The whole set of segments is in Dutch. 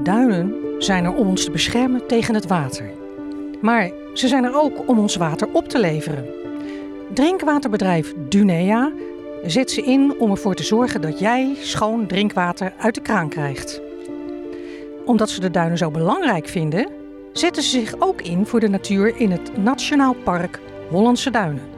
De duinen zijn er om ons te beschermen tegen het water. Maar ze zijn er ook om ons water op te leveren. Drinkwaterbedrijf Dunea zet ze in om ervoor te zorgen dat jij schoon drinkwater uit de kraan krijgt. Omdat ze de duinen zo belangrijk vinden, zetten ze zich ook in voor de natuur in het Nationaal Park Hollandse Duinen.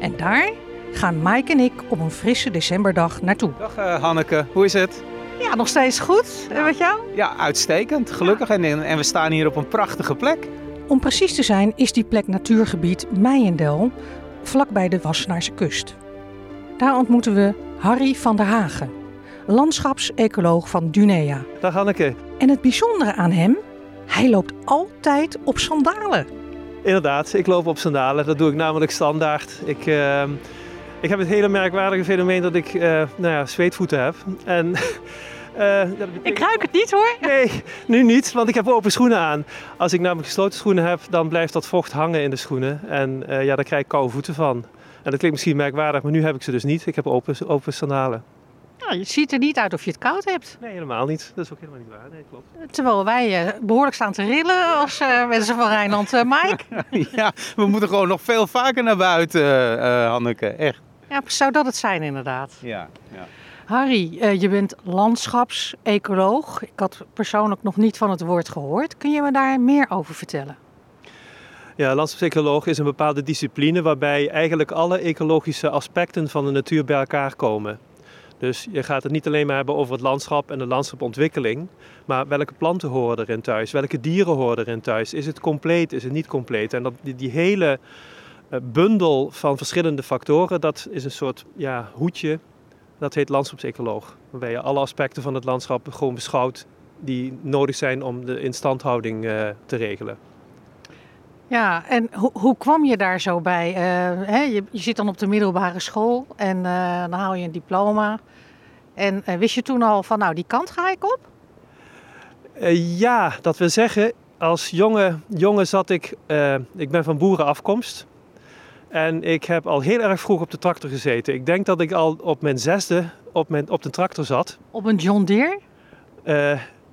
En daar gaan Mike en ik op een frisse decemberdag naartoe. Dag uh, Hanneke, hoe is het? Ja, nog steeds goed. En met jou? Ja, uitstekend. Gelukkig. En, en we staan hier op een prachtige plek. Om precies te zijn is die plek natuurgebied Meijendel, vlakbij de Wassenaarse kust. Daar ontmoeten we Harry van der Hagen, landschapsecoloog van Dunea. Dag Hanneke. En het bijzondere aan hem, hij loopt altijd op sandalen. Inderdaad, ik loop op sandalen. Dat doe ik namelijk standaard. Ik, uh, ik heb het hele merkwaardige fenomeen dat ik uh, nou ja, zweetvoeten heb. En, uh, ik ruik het niet hoor. Nee, nu niet, want ik heb open schoenen aan. Als ik namelijk gesloten schoenen heb, dan blijft dat vocht hangen in de schoenen. En uh, ja, daar krijg ik koude voeten van. En dat klinkt misschien merkwaardig, maar nu heb ik ze dus niet. Ik heb open, open sandalen. Nou, je ziet er niet uit of je het koud hebt. Nee, helemaal niet. Dat is ook helemaal niet waar. Nee, klopt. Terwijl wij uh, behoorlijk staan te rillen als uh, mensen van Rijnland. Uh, Mike? ja, we moeten gewoon nog veel vaker naar buiten, Hanneke. Echt. Ja, zou dat het zijn inderdaad. Ja, ja. Harry, je bent landschapsecoloog. Ik had persoonlijk nog niet van het woord gehoord. Kun je me daar meer over vertellen? Ja, landschapsecoloog is een bepaalde discipline waarbij eigenlijk alle ecologische aspecten van de natuur bij elkaar komen. Dus je gaat het niet alleen maar hebben over het landschap en de landschapontwikkeling, maar welke planten horen erin thuis, welke dieren horen erin thuis, is het compleet, is het niet compleet. En dat, die, die hele uh, bundel van verschillende factoren, dat is een soort ja, hoedje, dat heet landschapsecoloog. Waarbij je alle aspecten van het landschap gewoon beschouwt die nodig zijn om de instandhouding uh, te regelen. Ja, en ho hoe kwam je daar zo bij? Uh, hè, je, je, zit dan op de middelbare school en uh, dan haal je een diploma. En wist je toen al van, nou, die kant ga ik op? ja, dat wil zeggen, als jonge jongen zat ik, ik ben van boerenafkomst. En ik heb al heel erg vroeg op de tractor gezeten. Ik denk dat ik al op mijn zesde op, mijn, op de tractor zat. Op een John Deere?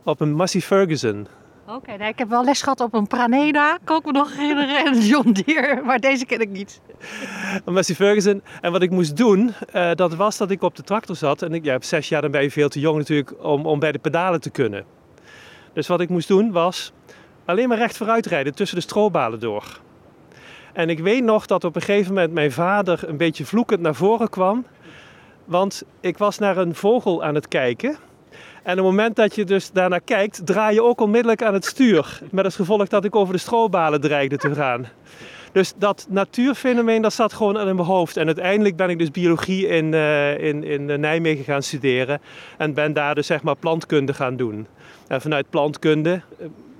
op een Massey Ferguson. Oké, okay, nou, ik heb wel les gehad op een Praneda, kan ik me nog herinneren, en een John Deere, maar deze ken ik niet. Massey Ferguson. En wat ik moest doen, uh, dat was dat ik op de tractor zat. En ik ja, op zes jaar dan ben je veel te jong natuurlijk om, om bij de pedalen te kunnen. Dus wat ik moest doen was alleen maar recht vooruit rijden tussen de strobalen door. En ik weet nog dat op een gegeven moment mijn vader een beetje vloekend naar voren kwam. Want ik was naar een vogel aan het kijken. En op het moment dat je dus daarnaar kijkt, draai je ook onmiddellijk aan het stuur. Met als gevolg dat ik over de strobalen dreigde te gaan. Dus dat natuurfenomeen, dat zat gewoon in mijn hoofd. En uiteindelijk ben ik dus biologie in, uh, in, in Nijmegen gaan studeren. En ben daar dus zeg maar plantkunde gaan doen. En vanuit plantkunde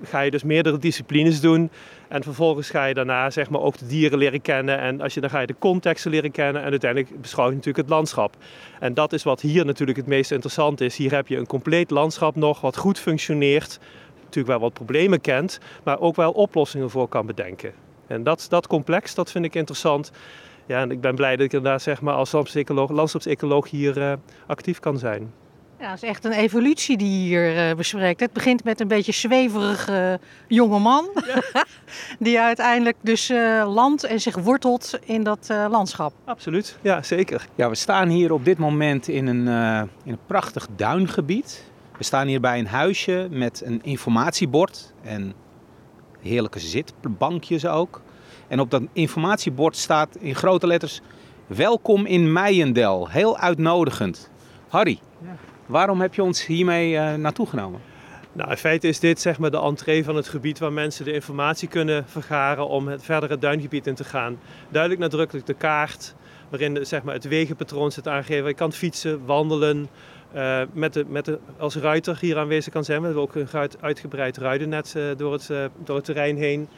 ga je dus meerdere disciplines doen. En vervolgens ga je daarna zeg maar, ook de dieren leren kennen. En als je, dan ga je de contexten leren kennen. En uiteindelijk beschouw je natuurlijk het landschap. En dat is wat hier natuurlijk het meest interessant is. Hier heb je een compleet landschap nog wat goed functioneert. Natuurlijk wel wat problemen kent, maar ook wel oplossingen voor kan bedenken. En dat, dat complex, dat vind ik interessant. Ja, en ik ben blij dat ik inderdaad zeg maar, als landschapsecoloog, landschapsecoloog hier uh, actief kan zijn. Ja, het is echt een evolutie die je hier uh, bespreekt. Het begint met een beetje zweverige uh, jonge man. Ja. die uiteindelijk dus uh, landt en zich wortelt in dat landschap. Absoluut, ja zeker. Ja, we staan hier op dit moment in een, in een prachtig duingebied. We staan hier bij een huisje met een informatiebord en heerlijke zitbankjes ook. En op dat informatiebord staat in grote letters... Welkom in Meijendel. Heel uitnodigend. Harry, ja. Waarom heb je ons hiermee uh, naartoe genomen? Nou, in feite is dit zeg maar de entree van het gebied waar mensen de informatie kunnen vergaren om het verdere duingebied in te gaan. Duidelijk nadrukkelijk de kaart, waarin zeg maar, het wegenpatroon zit aangegeven. Je kan fietsen, wandelen, uh, met de, met de, als ruiter hier aanwezig kan zijn. We hebben ook een uitgebreid ruidennet uh, door, het, uh, door het terrein heen.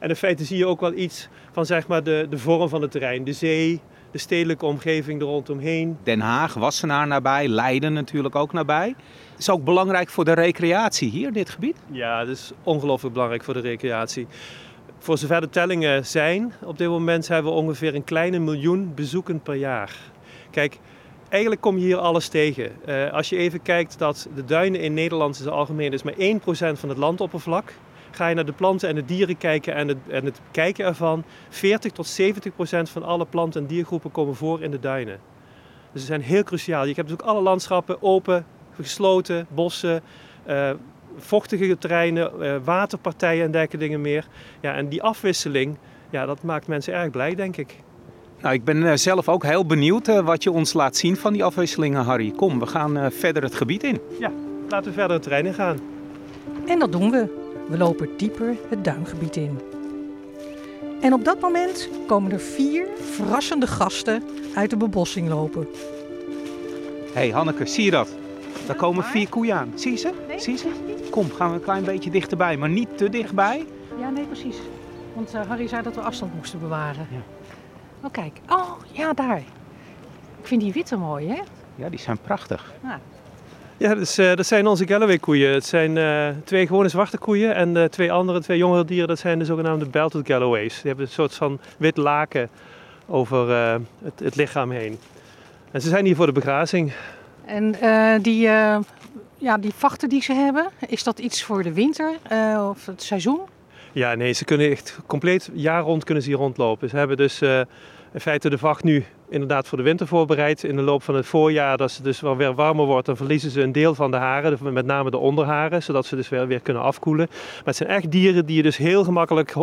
En in feite zie je ook wel iets van zeg maar, de, de vorm van het terrein. De zee, de stedelijke omgeving er rondomheen. Den Haag, Wassenaar nabij, Leiden natuurlijk ook nabij. Is ook belangrijk voor de recreatie hier, dit gebied? Ja, het is ongelooflijk belangrijk voor de recreatie. Voor zover de tellingen zijn, op dit moment hebben we ongeveer een kleine miljoen bezoeken per jaar. Kijk, eigenlijk kom je hier alles tegen. Uh, als je even kijkt dat de duinen in Nederland in het algemeen is maar 1% van het landoppervlak. Ga je naar de planten en de dieren kijken en het, en het kijken ervan, 40 tot 70% van alle planten en diergroepen komen voor in de duinen. Dus ze zijn heel cruciaal. Je hebt natuurlijk alle landschappen open, gesloten, bossen, uh, vochtige terreinen, uh, waterpartijen en dergelijke dingen meer. Ja, en die afwisseling, ja, dat maakt mensen erg blij, denk ik. Nou, ik ben eh, zelf ook heel benieuwd uh, wat je ons laat zien van die afwisselingen, Harry. Kom, we gaan uh, verder het gebied in. Ja, laten we verder het terrein in gaan. En dat doen we. We lopen dieper het duingebied in. En op dat moment komen er vier verrassende gasten uit de bebossing lopen. Hé hey, Hanneke, zie je dat? Daar komen vier koeien aan. Zie je ze? Nee, zie je ze? Kom, gaan we een klein beetje dichterbij, maar niet te dichtbij. Ja, nee, precies. Want uh, Harry zei dat we afstand moesten bewaren. Ja. Oh, kijk. Oh, ja, daar. Ik vind die witte mooi, hè? Ja, die zijn prachtig. Ja, ja dus, uh, dat zijn onze Galloway koeien. Het zijn uh, twee gewone zwarte koeien en de twee andere, twee jongere dieren, dat zijn de zogenaamde Belted Galloways. Die hebben een soort van wit laken over uh, het, het, lichaam heen. En ze zijn hier voor de begrazing. En die, ja, die vachten die ze hebben, is dat iets voor de winter of het seizoen? Ja, nee, ze kunnen echt compleet jaar rond kunnen ze hier rondlopen. Ze hebben dus uh, in feite de vacht nu inderdaad voor de winter voorbereid. In de loop van het voorjaar, als het dus wel weer warmer wordt, dan verliezen ze een deel van de haren, met name de onderharen, zodat ze dus weer, weer kunnen afkoelen. Maar het zijn echt dieren die je dus heel gemakkelijk,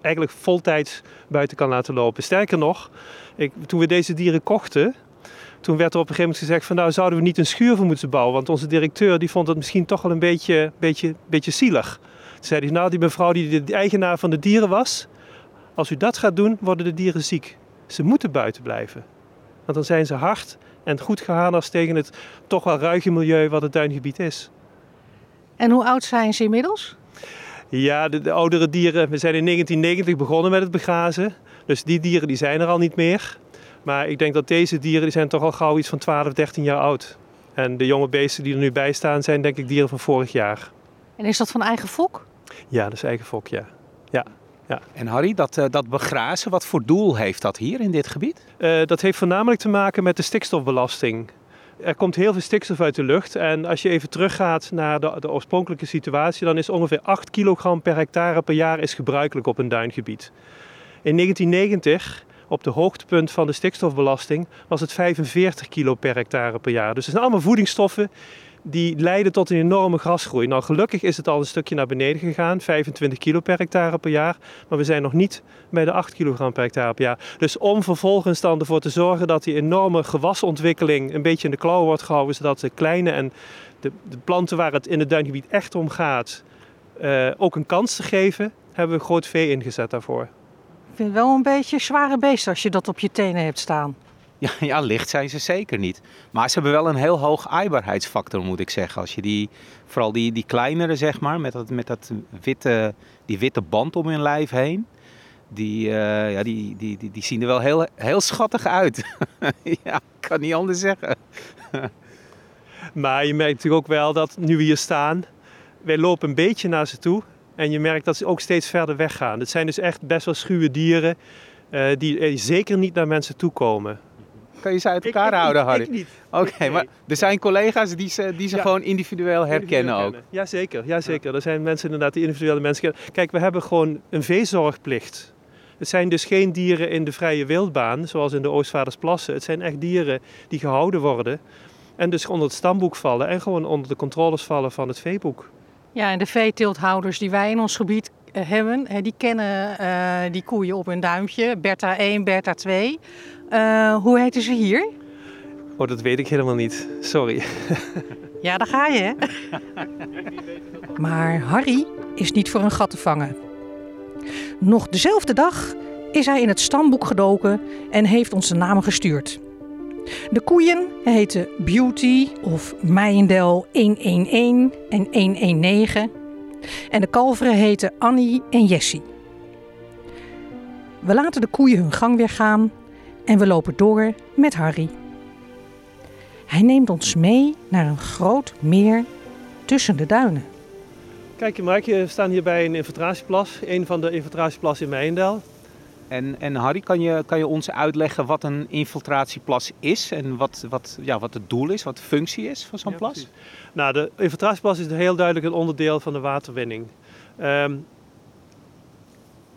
eigenlijk voltijds buiten kan laten lopen. Sterker nog, ik, toen we deze dieren kochten, toen werd er op een gegeven moment gezegd van nou zouden we niet een schuur voor moeten bouwen. Want onze directeur die vond het misschien toch wel een beetje, beetje, beetje zielig zei hij, nou die mevrouw die de eigenaar van de dieren was, als u dat gaat doen, worden de dieren ziek. Ze moeten buiten blijven. Want dan zijn ze hard en goed geharnast tegen het toch wel ruige milieu wat het duingebied is. En hoe oud zijn ze inmiddels? Ja, de, de, oudere dieren, we zijn in 1990 begonnen met het begrazen. Dus die dieren die zijn er al niet meer. Maar ik denk dat deze dieren die zijn toch al gauw iets van 12, 13 jaar oud. En de jonge beesten die er nu bij staan zijn denk ik dieren van vorig jaar. En is dat van eigen fok? Ja, dat is eigen fok, ja. ja. Ja. En Harry, dat, uh, dat begrazen, wat voor doel heeft dat hier in dit gebied? Uh, dat heeft voornamelijk te maken met de stikstofbelasting. Er komt heel veel stikstof uit de lucht. En als je even teruggaat naar de, de oorspronkelijke situatie, dan is ongeveer 8 kilogram per hectare per jaar is gebruikelijk op een duingebied. In 1990 op de hoogtepunt van de stikstofbelasting was het 45 kilo per hectare per jaar. Dus het zijn allemaal voedingsstoffen die leiden tot een enorme grasgroei. Nou, gelukkig is het al een stukje naar beneden gegaan, 25 kilo per hectare per jaar. Maar we zijn nog niet bij de 8 kilogram per hectare per jaar. Dus om vervolgens dan ervoor te zorgen dat die enorme gewasontwikkeling een beetje in de klauwen wordt gehouden, zodat de kleine en de, de planten waar het in het duingebied echt om gaat, uh, ook een kans te geven, hebben we groot vee ingezet daarvoor. Ik vind het wel een beetje zware beest als je dat op je tenen hebt staan. Ja, ja, licht zijn ze zeker niet. Maar ze hebben wel een heel hoog aaibaarheidsfactor, moet ik zeggen. Als je die, vooral die, die kleinere, zeg maar, met dat, met dat witte, die witte band om hun lijf heen. Die, uh, ja, die, die, die, die, zien er wel heel, heel schattig uit. ja, ik kan niet anders zeggen. maar je merkt natuurlijk ook wel dat nu we hier staan, wij lopen een beetje naar ze toe. En je merkt dat ze ook steeds verder weggaan. Het zijn dus echt best wel schuwe dieren uh, die zeker niet naar mensen toe komen. Kan je ze uit elkaar houden, Harry? Ik niet. Oké, maar er zijn collega's die ze, die ze gewoon individueel herkennen ook. Jazeker, jazeker. Ja. Er zijn mensen inderdaad die individuele mensen kennen. Kijk, we hebben gewoon een veezorgplicht. Het zijn dus geen dieren in de vrije wildbaan, zoals in de Oostvaardersplassen. Het zijn echt dieren die gehouden worden en dus onder het stamboek vallen en gewoon onder de controles vallen van het veeboek. Ja, en de veeteelthouders die wij in ons gebied eh, hebben, die kennen uh, die koeien op hun duimpje. Bertha 1, Bertha 2. Uh, hoe heten ze hier? Oh, dat weet ik helemaal niet. Sorry. ja, daar ga je, hè? maar Harry is niet voor een gat te vangen. Nog dezelfde dag is hij in het stamboek gedoken en heeft ons de namen gestuurd. De koeien heten Beauty of Meijendel 111 en 119. En de kalveren heten Annie en Jessie. We laten de koeien hun gang weer gaan en we lopen door met Harry. Hij neemt ons mee naar een groot meer tussen de duinen. Kijk, Mike, we staan hier bij een infiltratieplas, een van de infiltratieplassen in Meijendel. En, en Harry, kan je, kan je ons uitleggen wat een infiltratieplas is en wat, wat, ja, wat het doel is, wat de functie is van zo'n Ja, plas? precies. Nou, de infiltratieplas is heel duidelijk een onderdeel van de waterwinning. Ehm,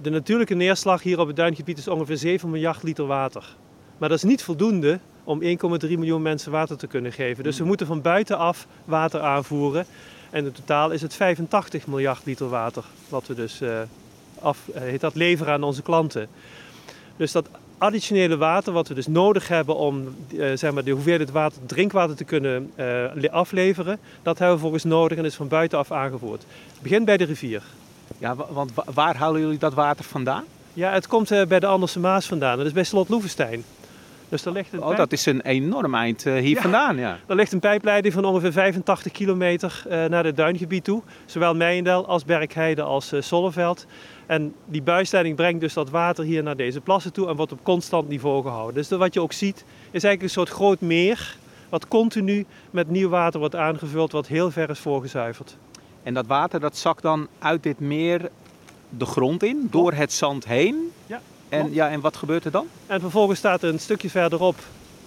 de natuurlijke neerslag hier op het duingebied is ongeveer 7 miljard liter water. Maar dat is niet voldoende om 1,3 miljoen mensen water te kunnen geven. Dus we moeten van buitenaf water aanvoeren. En in totaal is het 85 miljard liter water wat we dus eh, af, eh, heet dat, leveren aan onze klanten. Dus dat additionele water wat we dus nodig hebben om eh, zeg maar, de hoeveelheid water, drinkwater te kunnen le- afleveren, dat hebben we volgens nodig en is van buitenaf aangevoerd. Het begint bij de rivier. Ja, wa- want wa- waar halen jullie dat water vandaan? Ja, het komt eh, bij de Anderse Maas vandaan. Dat is bij Slot Loevestein. Dus daar ligt een, Oh, pijp- dat is een enorm eind eh, hier Ja. vandaan, ja. daar ligt een pijpleiding van ongeveer 85 kilometer eh, naar het duingebied toe. Zowel Meijendel als Berkheide als Solleveld. En die buisleiding brengt dus dat water hier naar deze plassen toe en wordt op constant niveau gehouden. Dus wat je ook ziet is eigenlijk een soort groot meer wat continu met nieuw water wordt aangevuld, wat heel ver is voorgezuiverd. En dat water dat zakt dan uit dit meer de grond in, door het zand heen. Ja, En, ja, en wat gebeurt er dan? En vervolgens staat er een stukje verderop,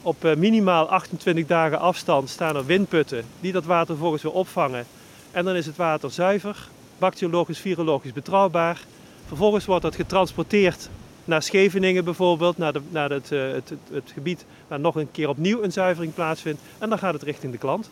op eh, minimaal 28 dagen afstand, staan er windputten die dat water vervolgens weer opvangen. En dan is het water zuiver, bacteriologisch, virologisch betrouwbaar. Vervolgens wordt dat getransporteerd naar Scheveningen bijvoorbeeld, naar, de, naar het, eh, het, het, het gebied waar nog een keer opnieuw een zuivering plaatsvindt. En dan gaat het richting de klant.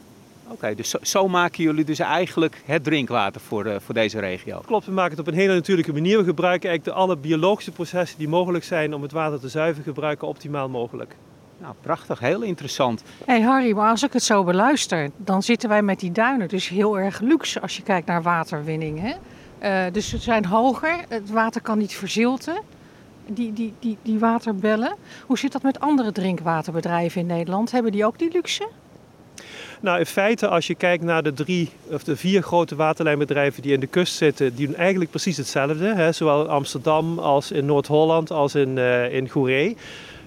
Oké, dus zo, zo maken jullie dus eigenlijk het drinkwater voor, eh, voor deze regio. Klopt, we maken het op een hele natuurlijke manier. We gebruiken eigenlijk de alle biologische processen die mogelijk zijn om het water te zuiveren, gebruiken optimaal mogelijk. Nou, prachtig, heel interessant. Hé hey Harry, maar als ik het zo beluister, dan zitten wij met die duinen dus heel erg luxe als je kijkt naar waterwinning. Hè? Eh, dus ze zijn hoger, het water kan niet verzilten, die, die, die, die waterbellen. Hoe zit dat met andere drinkwaterbedrijven in Nederland? Hebben die ook die luxe? Nou, in feite, als je kijkt naar de drie of de vier grote waterlijnbedrijven die in de kust zitten, die doen eigenlijk precies hetzelfde. Hè? Zowel in Amsterdam als in Noord-Holland als in, eh in Goeree.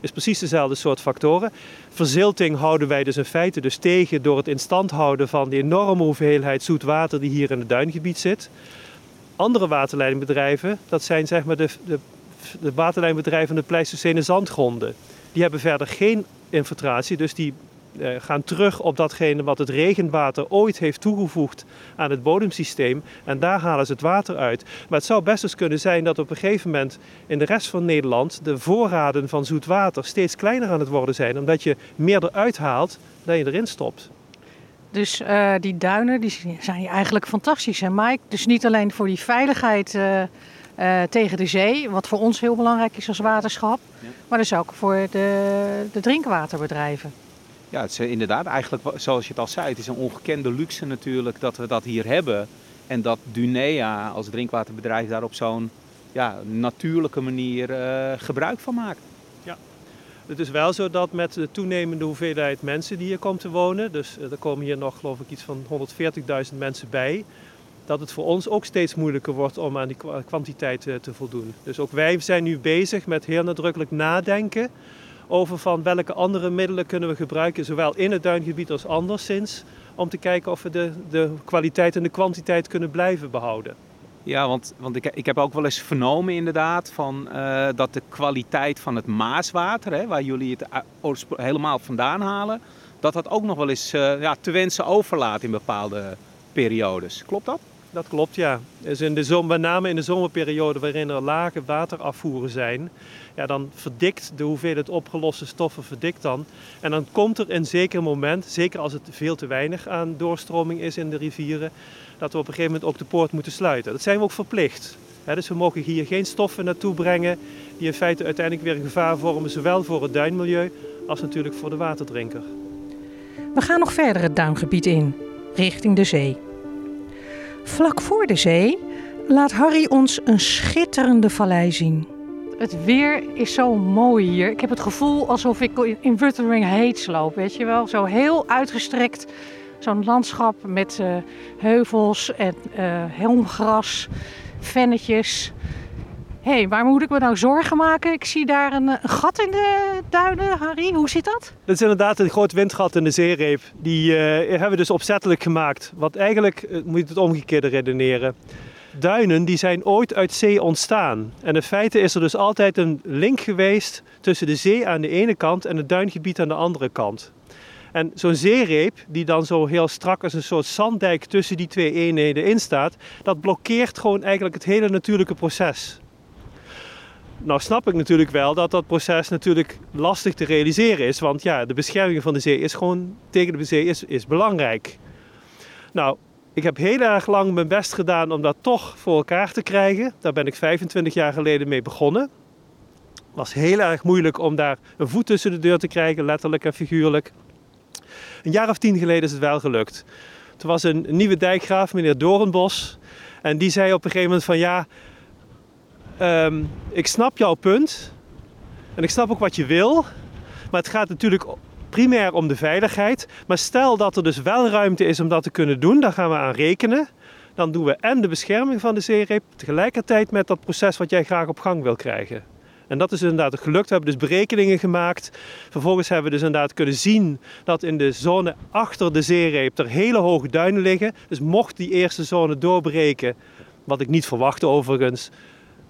Is precies dezelfde soort factoren. Verzilting houden wij dus in feite dus tegen door het in stand houden van die enorme hoeveelheid zoet water die hier in het duingebied zit. Andere waterleidingbedrijven, dat zijn zeg maar de, de, de waterlijnbedrijven van de Pleistocene zandgronden. Die hebben verder geen infiltratie, dus die gaan terug op datgene wat het regenwater ooit heeft toegevoegd aan het bodemsysteem. En daar halen ze het water uit. Maar het zou best eens kunnen zijn dat op een gegeven moment in de rest van Nederland de voorraden van zoet water steeds kleiner aan het worden zijn. Omdat je meer eruit haalt dan je erin stopt. Dus eh, die duinen die zijn eigenlijk fantastisch, hè Mike? Dus niet alleen voor die veiligheid eh, eh, tegen de zee, wat voor ons heel belangrijk is als waterschap, Ja. maar dus ook voor de, de drinkwaterbedrijven. Ja, het is eh, inderdaad eigenlijk, zoals je het al zei, het is een ongekende luxe natuurlijk dat we dat hier hebben. En dat Dunea als drinkwaterbedrijf daar op zo'n ja, natuurlijke manier eh, gebruik van maakt. Het is wel zo dat met de toenemende hoeveelheid mensen die hier komt te wonen, dus eh, er komen hier nog geloof ik iets van 140.000 mensen bij, dat het voor ons ook steeds moeilijker wordt om aan die kwa- kwantiteit te voldoen. Dus ook wij zijn nu bezig met heel nadrukkelijk nadenken over van welke andere middelen kunnen we gebruiken, zowel in het duingebied als anderszins, om te kijken of we de, de kwaliteit en de kwantiteit kunnen blijven behouden. Ja, want, want ik, ik heb ook wel eens vernomen inderdaad van, eh, dat de kwaliteit van het maaswater, hè, waar jullie het oorsp- helemaal vandaan halen, dat dat ook nog wel eens eh, ja, te wensen overlaat in bepaalde periodes. Klopt dat? Dat klopt, ja. Dus in de zon, met name in de zomerperiode waarin er lage waterafvoeren zijn, ja, dan verdikt de hoeveelheid opgeloste stoffen verdikt dan. En dan komt er een zeker moment, zeker als het veel te weinig aan doorstroming is in de rivieren, dat we op een gegeven moment ook de poort moeten sluiten. Dat zijn we ook verplicht. Dus we mogen hier geen stoffen naartoe brengen die in feite uiteindelijk weer een gevaar vormen, zowel voor het duinmilieu als natuurlijk voor de waterdrinker. We gaan nog verder het duingebied in, richting de zee. Vlak voor de zee laat Harry ons een schitterende vallei zien. Het weer is zo mooi hier. Ik heb het gevoel alsof ik in- in Wuthering Heights loop, weet je wel. Zo heel uitgestrekt, zo'n landschap met eh, heuvels en eh, helmgras, vennetjes. Hé, hey, waar moet ik me nou zorgen maken? Ik zie daar een, eh, een gat in de duinen, Harry. Hoe zit dat? Dat is inderdaad een groot windgat in de zeereep. Die eh, hebben we dus opzettelijk gemaakt. Want eigenlijk eh, moet je het omgekeerde redeneren. duinen die zijn ooit uit zee ontstaan. En in feite is er dus altijd een link geweest tussen de zee aan de ene kant en het duingebied aan de andere kant. En zo'n zeereep, die dan zo heel strak als een soort zanddijk tussen die twee eenheden in staat, dat blokkeert gewoon eigenlijk het hele natuurlijke proces. Nou snap ik natuurlijk wel dat dat proces natuurlijk lastig te realiseren is, want ja, de bescherming van de zee is gewoon tegen de zee is, is belangrijk. Nou, ik heb heel erg lang mijn best gedaan om dat toch voor elkaar te krijgen. Daar ben ik 25 jaar geleden mee begonnen. Het was heel erg moeilijk om daar een voet tussen de deur te krijgen, letterlijk en figuurlijk. Een jaar of tien geleden is het wel gelukt. Toen was een nieuwe dijkgraaf, meneer Doornbos. En die zei op een gegeven moment van ja, ehm, ik snap jouw punt. En ik snap ook wat je wil. Maar het gaat natuurlijk primair om de veiligheid. Maar stel dat er dus wel ruimte is om dat te kunnen doen, daar gaan we aan rekenen. Dan doen we en de bescherming van de zeereep tegelijkertijd met dat proces wat jij graag op gang wil krijgen. En dat is inderdaad gelukt. We hebben dus berekeningen gemaakt. Vervolgens hebben we dus inderdaad kunnen zien dat in de zone achter de zeereep er hele hoge duinen liggen. Dus mocht die eerste zone doorbreken, wat ik niet verwachtte overigens,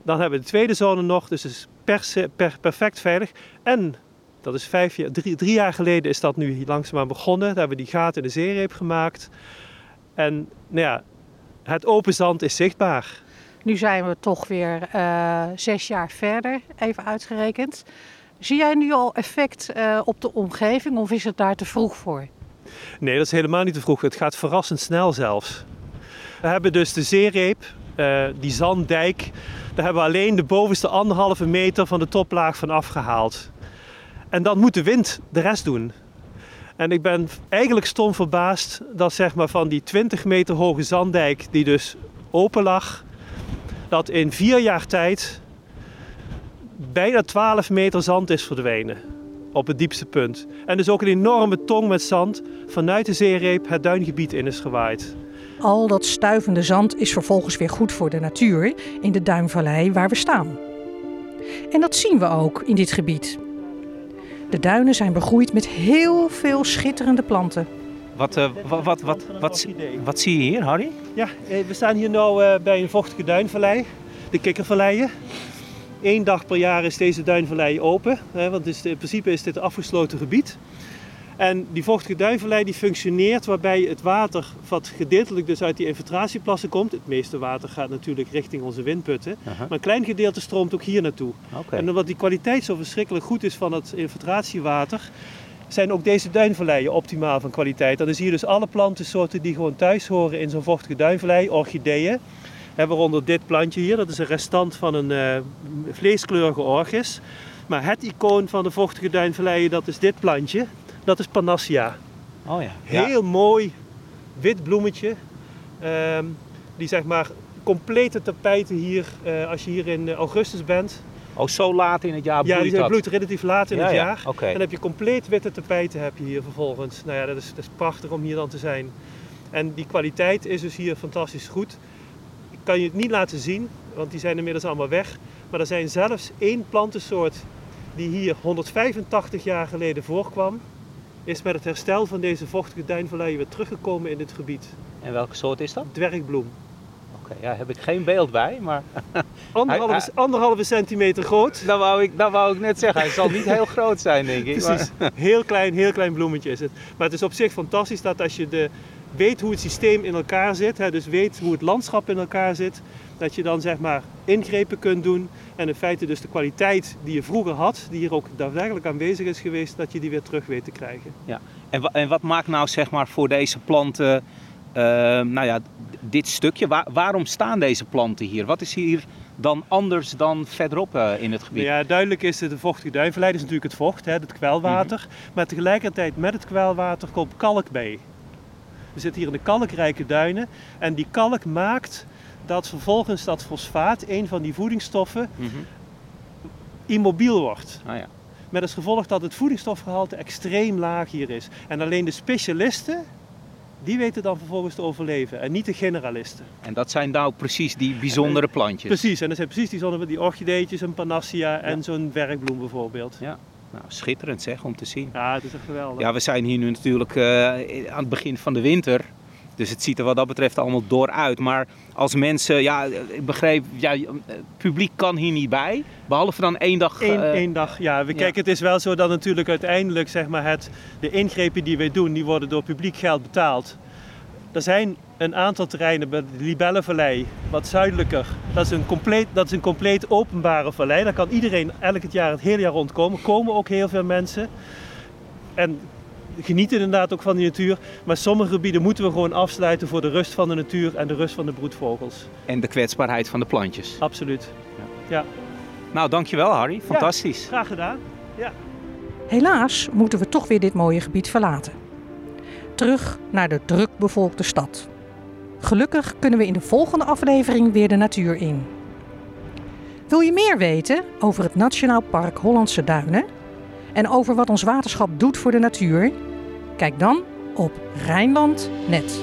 dan hebben we de tweede zone nog. Dus het is per, per, perfect veilig. En dat is vijf jaar, drie, drie jaar geleden is dat nu langzaamaan begonnen. Daar hebben we die gaten in de zeereep gemaakt. En nou ja, het open zand is zichtbaar. Nu zijn we toch weer uh, zes jaar verder, even uitgerekend. Zie jij nu al effect uh, op de omgeving of is het daar te vroeg voor? Nee, dat is helemaal niet te vroeg. Het gaat verrassend snel zelfs. We hebben dus de zeereep, uh, die zanddijk, daar hebben we alleen de bovenste anderhalve meter van de toplaag van afgehaald. En dan moet de wind de rest doen. En ik ben eigenlijk stom verbaasd dat zeg maar van die 20 meter hoge zanddijk die dus open lag, dat in vier jaar tijd bijna 12 meter zand is verdwenen op het diepste punt. En dus ook een enorme tong met zand vanuit de zeereep het duingebied in is gewaaid. Al dat stuivende zand is vervolgens weer goed voor de natuur in de duinvallei waar we staan. En dat zien we ook in dit gebied. De duinen zijn begroeid met heel veel schitterende planten. Wat, uh, wat, wat, wat, wat, wat, zie je hier, Harry? Ja, eh, we staan hier nu uh, bij een vochtige duinvallei, de Kikkervalleien. Eén dag per jaar is deze duinvallei open, hè, want in principe is dit een afgesloten gebied. En die vochtige duinvallei die functioneert waarbij het water, wat gedeeltelijk dus uit die infiltratieplassen komt, het meeste water gaat natuurlijk richting onze windputten, uh -huh. maar een klein gedeelte stroomt ook hier naartoe. Okay. En omdat die kwaliteit zo verschrikkelijk goed is van het infiltratiewater, zijn ook deze duinvalleien optimaal van kwaliteit. Dan zie je dus alle plantensoorten die gewoon thuis horen in zo'n vochtige duinvallei, orchideeën. Waaronder dit plantje hier, dat is een restant van een uh, vleeskleurige orchis. Maar het icoon van de vochtige duinvalleien, dat is dit plantje. Dat is Panacea. Oh ja. Heel mooi wit bloemetje. Uh, die zeg maar complete tapijten hier, uh, als je hier in augustus bent. Oh, zo laat in het jaar bloeit Ja, die dat? bloeit relatief laat in Ja, het ja. jaar. Oké. En dan heb je compleet witte tapijten heb je hier vervolgens. Nou ja, dat is, dat is prachtig om hier dan te zijn. En die kwaliteit is dus hier fantastisch goed. Ik kan je het niet laten zien, want die zijn inmiddels allemaal weg. Maar er zijn zelfs één plantensoort die hier 185 jaar geleden voorkwam. Is met het herstel van deze vochtige duinvallei weer teruggekomen in dit gebied. En welke soort is dat? Dwergbloem. Oké, ja, heb ik geen beeld bij, maar Anderhalve, Hij- anderhalve centimeter groot. dat wou, ik, dat wou ik net zeggen. Hij zal niet heel groot zijn, denk ik. Precies. Heel klein, heel klein bloemetje is het. Maar het is op zich fantastisch dat als je de, weet hoe het systeem in elkaar zit, hè, dus weet hoe het landschap in elkaar zit, dat je dan zeg maar ingrepen kunt doen en in feite dus de kwaliteit die je vroeger had, die hier ook daadwerkelijk aanwezig is geweest, dat je die weer terug weet te krijgen. Ja. En, en wat maakt nou zeg maar voor deze planten, eh, nou ja, dit stukje, Waar- waarom staan deze planten hier? Wat is hier dan anders dan verderop eh, in het gebied? Ja, duidelijk is het de vochtige duinvallei, dat is natuurlijk het vocht, hè, het kwelwater. Maar tegelijkertijd met het kwelwater komt kalk bij. We zitten hier in de kalkrijke duinen en die kalk maakt dat vervolgens dat fosfaat, een van die voedingsstoffen, Mhm. immobiel wordt. Ah, ja. Met als gevolg dat het voedingsstofgehalte extreem laag hier is. En alleen de specialisten, die weten dan vervolgens te overleven. En niet de generalisten. En dat zijn nou precies die bijzondere plantjes. Precies, en dat zijn precies die, die orchideetjes, een panacea en Ja. zo'n werkbloem bijvoorbeeld. Ja, nou, schitterend zeg om te zien. Ja, het is echt geweldig. Ja, we zijn hier nu natuurlijk eh, aan het begin van de winter. Dus het ziet er wat dat betreft allemaal door uit. Maar als mensen, ja, ik begreep, ja, het publiek kan hier niet bij. Behalve dan één dag. Eén, eh, één dag, ja. We, Kijk, het is wel zo dat natuurlijk uiteindelijk zeg maar, het, de ingrepen die wij doen, die worden door publiek geld betaald. Er zijn een aantal terreinen bij de Libellenvallei, wat zuidelijker. Dat is, een compleet, dat is een compleet openbare vallei. Daar kan iedereen elk het jaar, het hele jaar rondkomen. komen ook heel veel mensen. En genieten inderdaad ook van die natuur. Maar sommige gebieden moeten we gewoon afsluiten voor de rust van de natuur en de rust van de broedvogels. En de kwetsbaarheid van de plantjes. Absoluut. Ja, Nou, dankjewel Harry. Fantastisch. graag gedaan. Ja. Helaas moeten we toch weer dit mooie gebied verlaten. Terug naar de druk bevolkte stad. Gelukkig kunnen we in de volgende aflevering weer de natuur in. Wil je meer weten over het Nationaal Park Hollandse Duinen en over wat ons waterschap doet voor de natuur? Kijk dan op Rijnland.net.